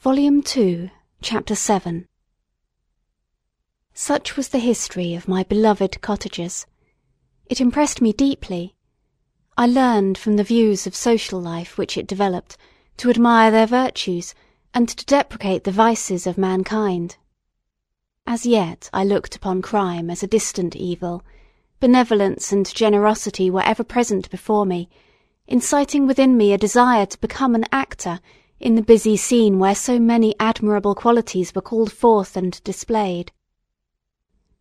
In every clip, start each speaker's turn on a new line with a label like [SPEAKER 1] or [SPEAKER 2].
[SPEAKER 1] Volume Two, Chapter VII Such was the history of my beloved cottagers. It impressed me deeply. I learned from the views of social life which it developed to admire their virtues and to deprecate the vices of mankind. As yet I looked upon crime as a distant evil; benevolence and generosity were ever present before me, inciting within me a desire to become an actor in the busy scene where so many admirable qualities were called forth and displayed.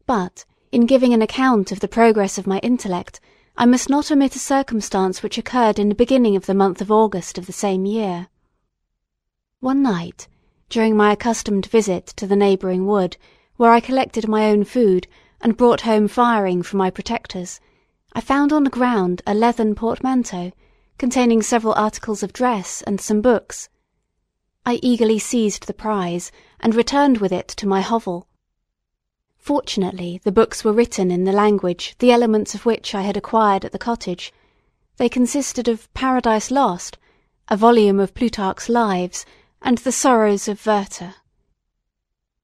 [SPEAKER 1] But, in giving an account of the progress of my intellect, I must not omit a circumstance which occurred in the beginning of the month of August of the same year. One night, during my accustomed visit to the neighbouring wood, where I collected my own food, and brought home firing for my protectors, I found on the ground a leathern portmanteau, containing several articles of dress and some books. I eagerly seized the prize, and returned with it to my hovel. Fortunately the books were written in the language the elements of which I had acquired at the cottage; they consisted of Paradise Lost, a volume of Plutarch's Lives, and the Sorrows of Werther.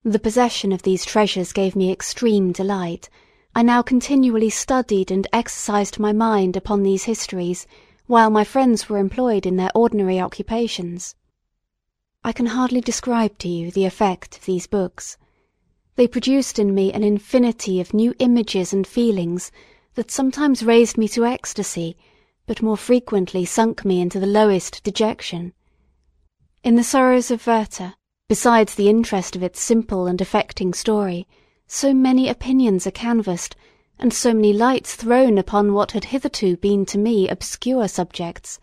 [SPEAKER 1] The possession of these treasures gave me extreme delight; I now continually studied and exercised my mind upon these histories, while my friends were employed in their ordinary occupations. I can hardly describe to you the effect of these books. They produced in me an infinity of new images and feelings that sometimes raised me to ecstasy, but more frequently sunk me into the lowest dejection. In the Sorrows of Werther, besides the interest of its simple and affecting story, so many opinions are canvassed, and so many lights thrown upon what had hitherto been to me obscure subjects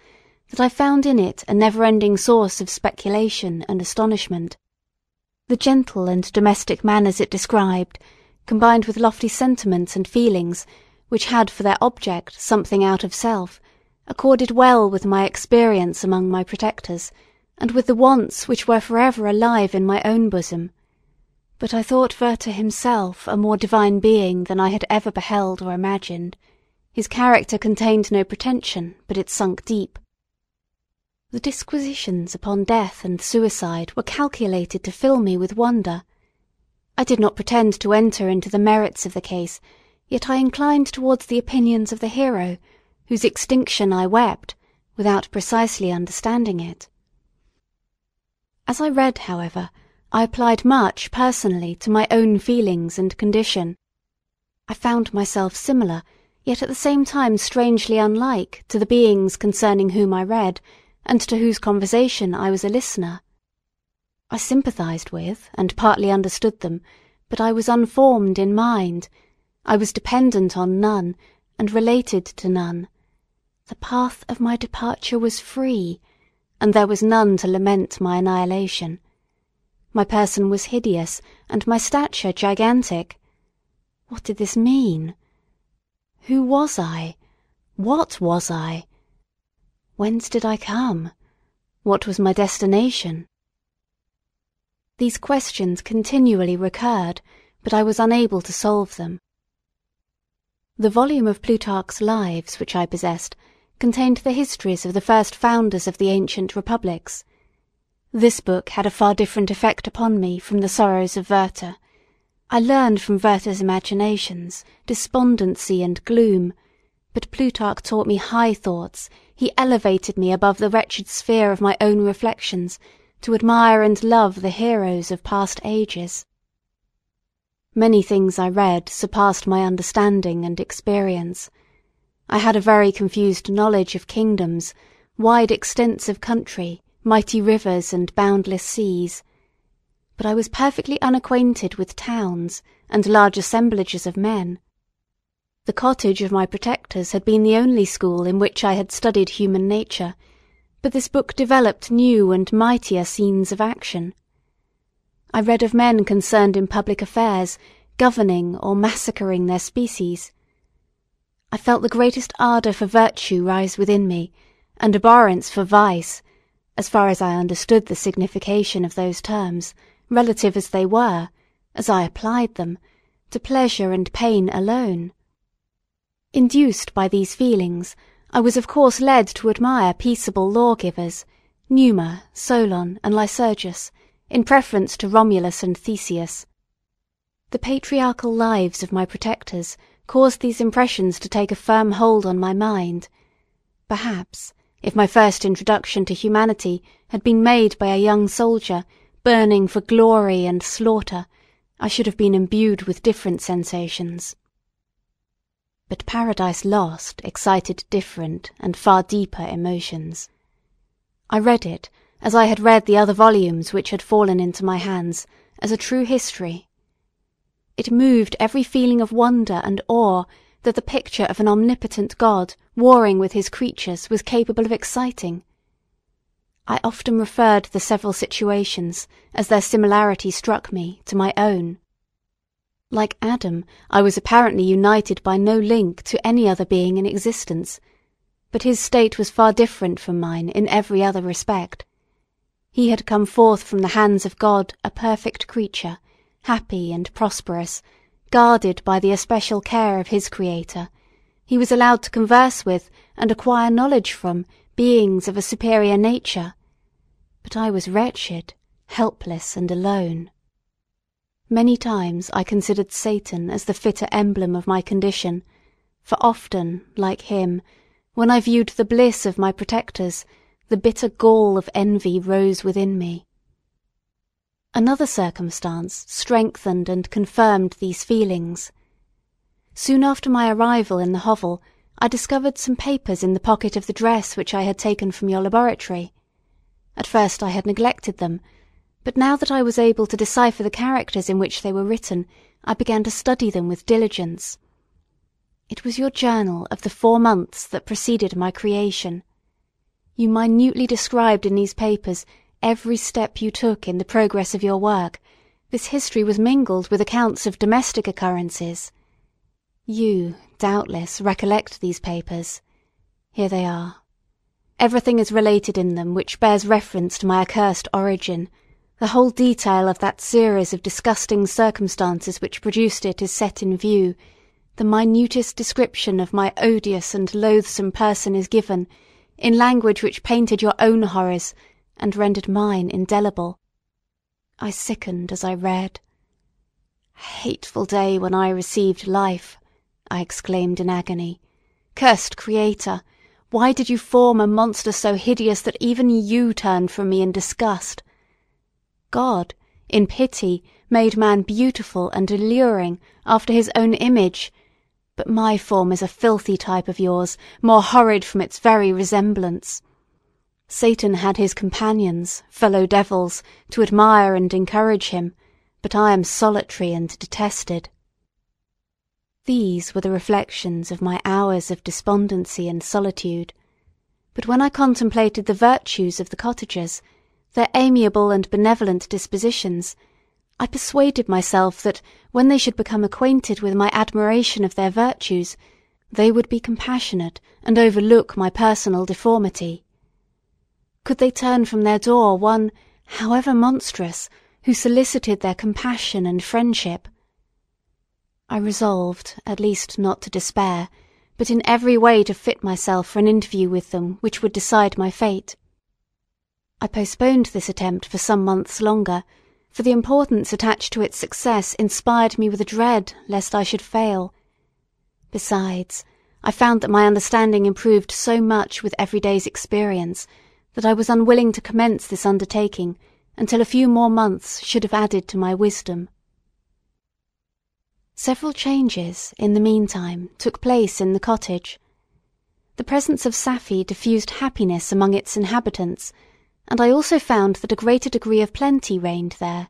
[SPEAKER 1] that I found in it a never ending source of speculation and astonishment. The gentle and domestic manners it described, combined with lofty sentiments and feelings which had for their object something out of self, accorded well with my experience among my protectors, and with the wants which were for ever alive in my own bosom. But I thought Werther himself a more divine being than I had ever beheld or imagined. His character contained no pretension, but it sunk deep. The disquisitions upon death and suicide were calculated to fill me with wonder. I did not pretend to enter into the merits of the case, yet I inclined towards the opinions of the hero, whose extinction I wept, without precisely understanding it. As I read, however, I applied much personally to my own feelings and condition. I found myself similar, yet at the same time strangely unlike, to the beings concerning whom I read and to whose conversation I was a listener. I sympathised with and partly understood them, but I was unformed in mind; I was dependent on none, and related to none. The path of my departure was free, and there was none to lament my annihilation. My person was hideous, and my stature gigantic. What did this mean? Who was I? What was I? Whence did I come? What was my destination? These questions continually recurred, but I was unable to solve them. The volume of Plutarch's Lives which I possessed contained the histories of the first founders of the ancient republics. This book had a far different effect upon me from the Sorrows of Werther. I learned from Werther's imaginations, despondency and gloom, but Plutarch taught me high thoughts he elevated me above the wretched sphere of my own reflections to admire and love the heroes of past ages. Many things I read surpassed my understanding and experience. I had a very confused knowledge of kingdoms, wide extents of country, mighty rivers, and boundless seas. But I was perfectly unacquainted with towns and large assemblages of men. The cottage of my protectors had been the only school in which I had studied human nature, but this book developed new and mightier scenes of action. I read of men concerned in public affairs, governing or massacring their species. I felt the greatest ardour for virtue rise within me, and abhorrence for vice, as far as I understood the signification of those terms, relative as they were, as I applied them, to pleasure and pain alone. Induced by these feelings, I was of course led to admire peaceable lawgivers, Numa, Solon, and Lycurgus, in preference to Romulus and Theseus. The patriarchal lives of my protectors caused these impressions to take a firm hold on my mind. Perhaps, if my first introduction to humanity had been made by a young soldier burning for glory and slaughter, I should have been imbued with different sensations. But Paradise Lost excited different and far deeper emotions. I read it, as I had read the other volumes which had fallen into my hands, as a true history. It moved every feeling of wonder and awe that the picture of an omnipotent God warring with his creatures was capable of exciting. I often referred the several situations, as their similarity struck me, to my own. Like Adam, I was apparently united by no link to any other being in existence, but his state was far different from mine in every other respect. He had come forth from the hands of God a perfect creature, happy and prosperous, guarded by the especial care of his Creator. He was allowed to converse with and acquire knowledge from beings of a superior nature. But I was wretched, helpless, and alone. Many times I considered Satan as the fitter emblem of my condition, for often, like him, when I viewed the bliss of my protectors, the bitter gall of envy rose within me. Another circumstance strengthened and confirmed these feelings. Soon after my arrival in the hovel, I discovered some papers in the pocket of the dress which I had taken from your laboratory. At first I had neglected them, but now that I was able to decipher the characters in which they were written, I began to study them with diligence. It was your journal of the four months that preceded my creation. You minutely described in these papers every step you took in the progress of your work. This history was mingled with accounts of domestic occurrences. You, doubtless, recollect these papers. Here they are. Everything is related in them which bears reference to my accursed origin, the whole detail of that series of disgusting circumstances which produced it is set in view. The minutest description of my odious and loathsome person is given, in language which painted your own horrors and rendered mine indelible. I sickened as I read. Hateful day when I received life, I exclaimed in agony. Cursed Creator, why did you form a monster so hideous that even you turned from me in disgust? God, in pity, made man beautiful and alluring after his own image, but my form is a filthy type of yours, more horrid from its very resemblance. Satan had his companions, fellow devils, to admire and encourage him, but I am solitary and detested. These were the reflections of my hours of despondency and solitude, but when I contemplated the virtues of the cottagers, their amiable and benevolent dispositions, I persuaded myself that when they should become acquainted with my admiration of their virtues, they would be compassionate and overlook my personal deformity. Could they turn from their door one, however monstrous, who solicited their compassion and friendship? I resolved, at least not to despair, but in every way to fit myself for an interview with them which would decide my fate. I postponed this attempt for some months longer, for the importance attached to its success inspired me with a dread lest I should fail. Besides, I found that my understanding improved so much with every day's experience that I was unwilling to commence this undertaking until a few more months should have added to my wisdom. Several changes, in the meantime, took place in the cottage. The presence of Safie diffused happiness among its inhabitants, and I also found that a greater degree of plenty reigned there.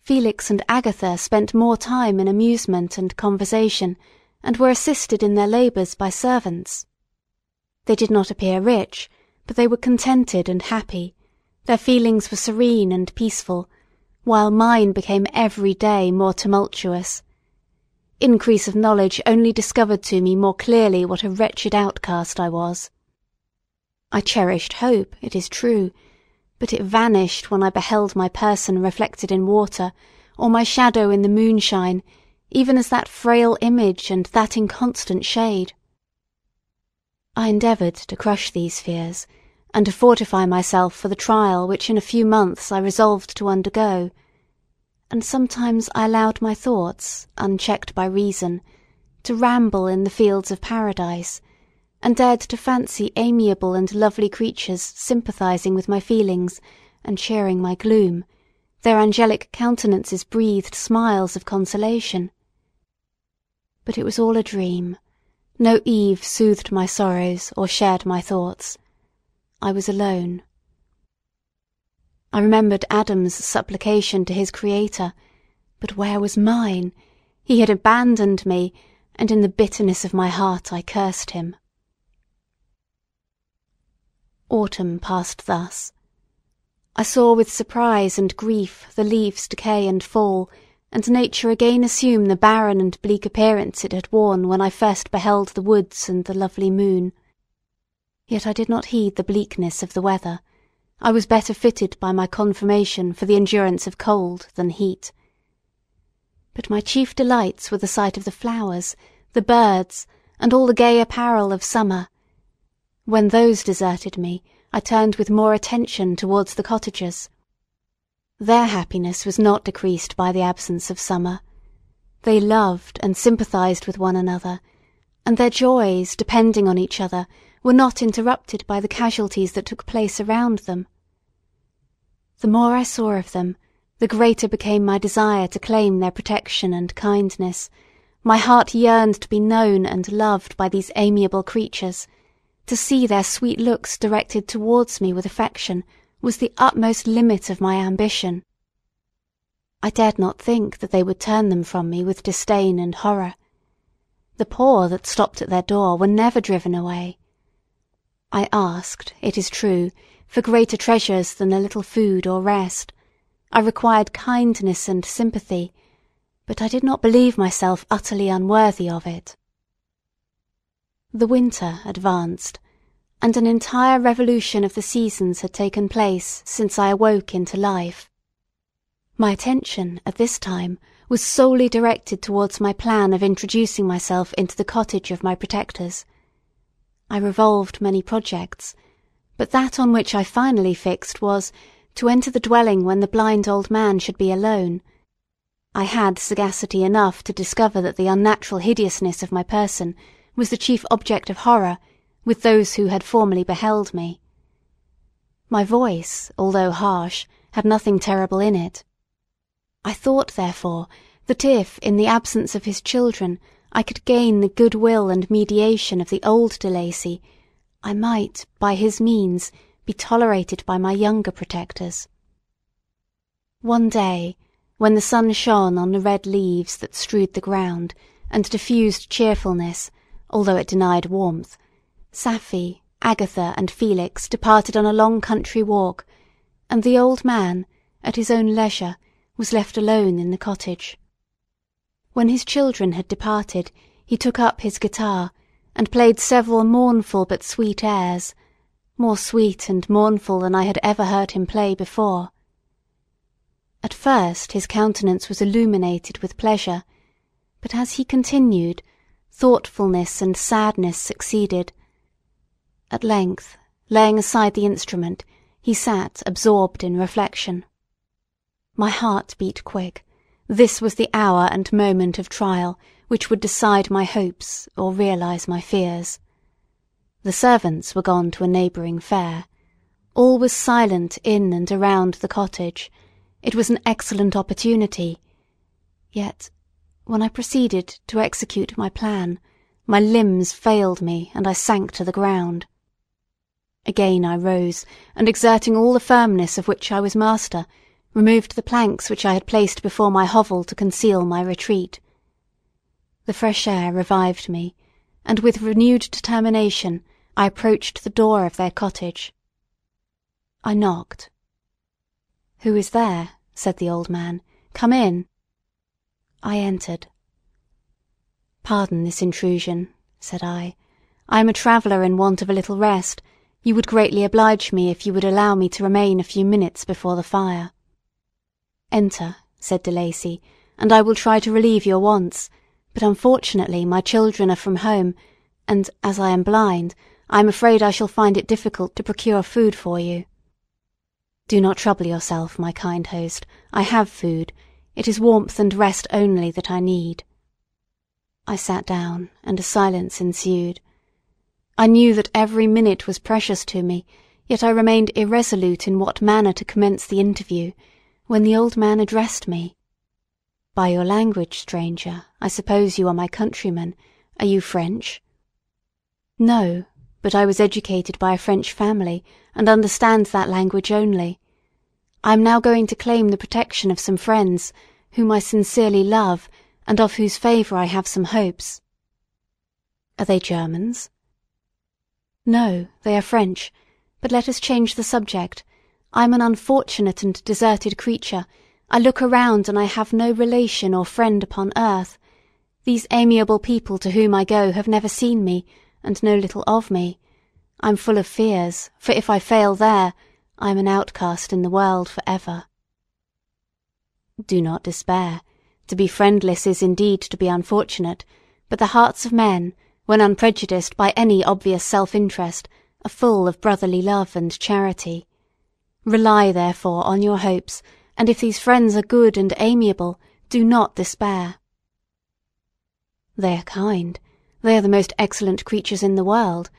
[SPEAKER 1] Felix and Agatha spent more time in amusement and conversation, and were assisted in their labours by servants. They did not appear rich, but they were contented and happy, their feelings were serene and peaceful, while mine became every day more tumultuous. Increase of knowledge only discovered to me more clearly what a wretched outcast I was. I cherished hope, it is true, but it vanished when I beheld my person reflected in water, or my shadow in the moonshine, even as that frail image and that inconstant shade. I endeavoured to crush these fears, and to fortify myself for the trial which in a few months I resolved to undergo; and sometimes I allowed my thoughts, unchecked by reason, to ramble in the fields of Paradise, and dared to fancy amiable and lovely creatures sympathising with my feelings and sharing my gloom, their angelic countenances breathed smiles of consolation. But it was all a dream; no Eve soothed my sorrows or shared my thoughts. I was alone. I remembered Adam's supplication to his Creator, but where was mine? He had abandoned me, and in the bitterness of my heart I cursed him. Autumn passed thus. I saw with surprise and grief the leaves decay and fall, and nature again assume the barren and bleak appearance it had worn when I first beheld the woods and the lovely moon. Yet I did not heed the bleakness of the weather; I was better fitted by my conformation for the endurance of cold than heat. But my chief delights were the sight of the flowers, the birds, and all the gay apparel of summer. When those deserted me, I turned with more attention towards the cottagers. Their happiness was not decreased by the absence of summer. They loved and sympathised with one another, and their joys, depending on each other, were not interrupted by the casualties that took place around them. The more I saw of them, the greater became my desire to claim their protection and kindness; my heart yearned to be known and loved by these amiable creatures; to see their sweet looks directed towards me with affection was the utmost limit of my ambition. I dared not think that they would turn them from me with disdain and horror. The poor that stopped at their door were never driven away. I asked, it is true, for greater treasures than a little food or rest; I required kindness and sympathy, but I did not believe myself utterly unworthy of it. The winter advanced, and an entire revolution of the seasons had taken place since I awoke into life. My attention, at this time, was solely directed towards my plan of introducing myself into the cottage of my protectors. I revolved many projects, but that on which I finally fixed was, to enter the dwelling when the blind old man should be alone. I had sagacity enough to discover that the unnatural hideousness of my person was the chief object of horror with those who had formerly beheld me. My voice, although harsh, had nothing terrible in it. I thought, therefore, that if in the absence of his children I could gain the good will and mediation of the old De Lacy, I might, by his means, be tolerated by my younger protectors. One day, when the sun shone on the red leaves that strewed the ground, and diffused cheerfulness, although it denied warmth, Safie, Agatha, and Felix departed on a long country walk, and the old man, at his own leisure, was left alone in the cottage. When his children had departed, he took up his guitar, and played several mournful but sweet airs, more sweet and mournful than I had ever heard him play before. At first his countenance was illuminated with pleasure, but as he continued, thoughtfulness and sadness succeeded. At length, laying aside the instrument, he sat absorbed in reflection. My heart beat quick. This was the hour and moment of trial which would decide my hopes or realize my fears. The servants were gone to a neighbouring fair. All was silent in and around the cottage. It was an excellent opportunity. Yet, when I proceeded to execute my plan, my limbs failed me and I sank to the ground. Again I rose, and exerting all the firmness of which I was master, removed the planks which I had placed before my hovel to conceal my retreat. The fresh air revived me, and with renewed determination I approached the door of their cottage. I knocked. "Who is there?" said the old man. "Come in." I entered. "Pardon this intrusion," said I. "I am a traveller in want of a little rest. You would greatly oblige me if you would allow me to remain a few minutes before the fire." "Enter," said De Lacy, "and I will try to relieve your wants; but unfortunately my children are from home, and, as I am blind, I am afraid I shall find it difficult to procure food for you. Do not trouble yourself, my kind host, I have food. It is warmth and rest only that I need. I sat down, and a silence ensued. I knew that every minute was precious to me, yet I remained irresolute in what manner to commence the interview, when the old man addressed me. By your language, stranger, I suppose you are my countryman. Are you French? No, but I was educated by a French family, and understand that language only. I am now going to claim the protection of some friends, whom I sincerely love, and of whose favour I have some hopes. Are they Germans? No, they are French, but let us change the subject. I am an unfortunate and deserted creature. I look around and I have no relation or friend upon earth. These amiable people to whom I go have never seen me, and know little of me. I'm full of fears, for if I fail there, I am an outcast in the world for ever. Do not despair. To be friendless is indeed to be unfortunate, but the hearts of men, when unprejudiced by any obvious self-interest, are full of brotherly love and charity. Rely, therefore, on your hopes, and if these friends are good and amiable, do not despair. They are kind. They are the most excellent creatures in the world,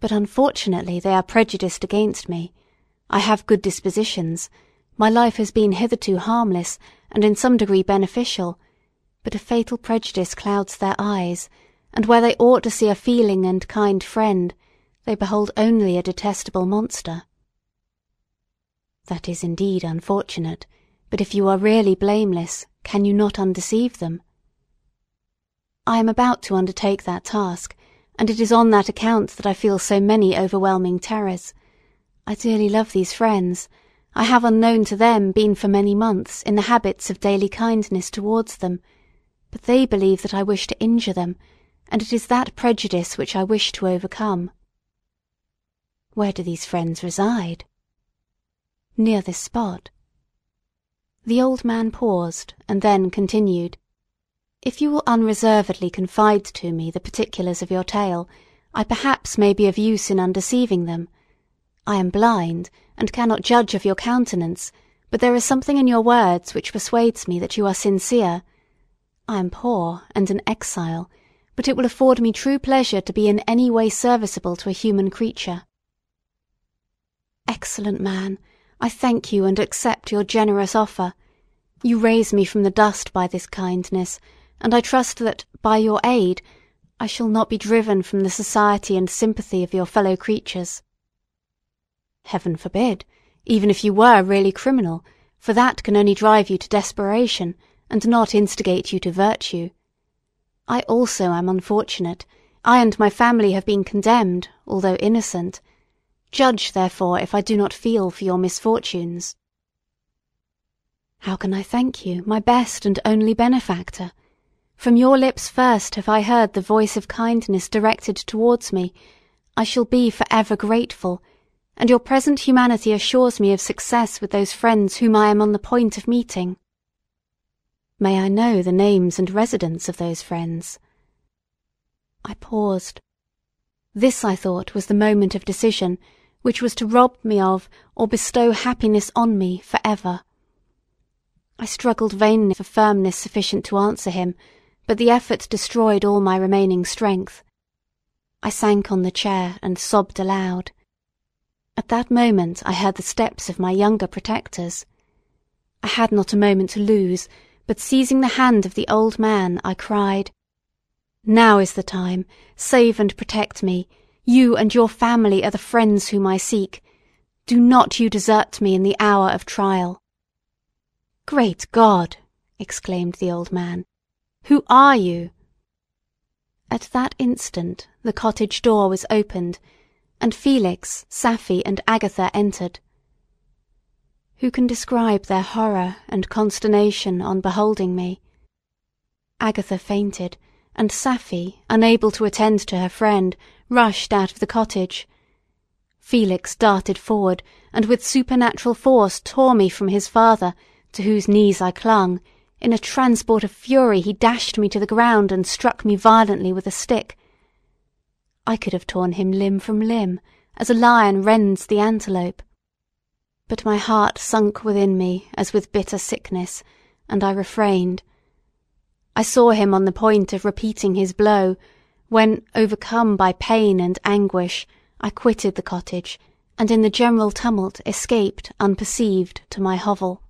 [SPEAKER 1] but unfortunately they are prejudiced against me. I have good dispositions. My life has been hitherto harmless, and in some degree beneficial, but a fatal prejudice clouds their eyes, and where they ought to see a feeling and kind friend, they behold only a detestable monster. That is indeed unfortunate, but if you are really blameless, can you not undeceive them? I am about to undertake that task, and it is on that account that I feel so many overwhelming terrors. I dearly love these friends. I have unknown to them been for many months in the habits of daily kindness towards them, but they believe that I wish to injure them and it is that prejudice which I wish to overcome. Where do these friends reside? Near this spot. The old man paused and then continued. If you will unreservedly confide to me the particulars of your tale, I perhaps may be of use in undeceiving them. I am blind, and cannot judge of your countenance, but there is something in your words which persuades me that you are sincere. I am poor and an exile, but it will afford me true pleasure to be in any way serviceable to a human creature. Excellent man, I thank you and accept your generous offer. You raise me from the dust by this kindness, and I trust that, by your aid, I shall not be driven from the society and sympathy of your fellow creatures. Heaven forbid, even if you were really criminal, for that can only drive you to desperation, and not instigate you to virtue. I also am unfortunate. I and my family have been condemned, although innocent. Judge, therefore, if I do not feel for your misfortunes. How can I thank you, my best and only benefactor? From your lips first have I heard the voice of kindness directed towards me. I shall be for ever grateful, and your present humanity assures me of success with those friends whom I am on the point of meeting. May I know the names and residence of those friends? I paused. This, I thought, was the moment of decision, which was to rob me of, or bestow happiness on me for ever. I struggled vainly for firmness sufficient to answer him, but the effort destroyed all my remaining strength. I sank on the chair and sobbed aloud. At that moment I heard the steps of my younger protectors. I had not a moment to lose, but seizing the hand of the old man, I cried, Now is the time. Save and protect me. You and your family are the friends whom I seek. Do not you desert me in the hour of trial. Great God! exclaimed the old man. Who are you? At that instant the cottage door was opened, and Felix, Safie, and Agatha entered. Who can describe their horror and consternation on beholding me? Agatha fainted, and Safie, unable to attend to her friend, rushed out of the cottage. Felix darted forward, and with supernatural force tore me from his father, to whose knees I clung. In a transport of fury he dashed me to the ground and struck me violently with a stick. I could have torn him limb from limb, as a lion rends the antelope. But my heart sunk within me as with bitter sickness, and I refrained. I saw him on the point of repeating his blow, when, overcome by pain and anguish, I quitted the cottage, and in the general tumult escaped unperceived to my hovel.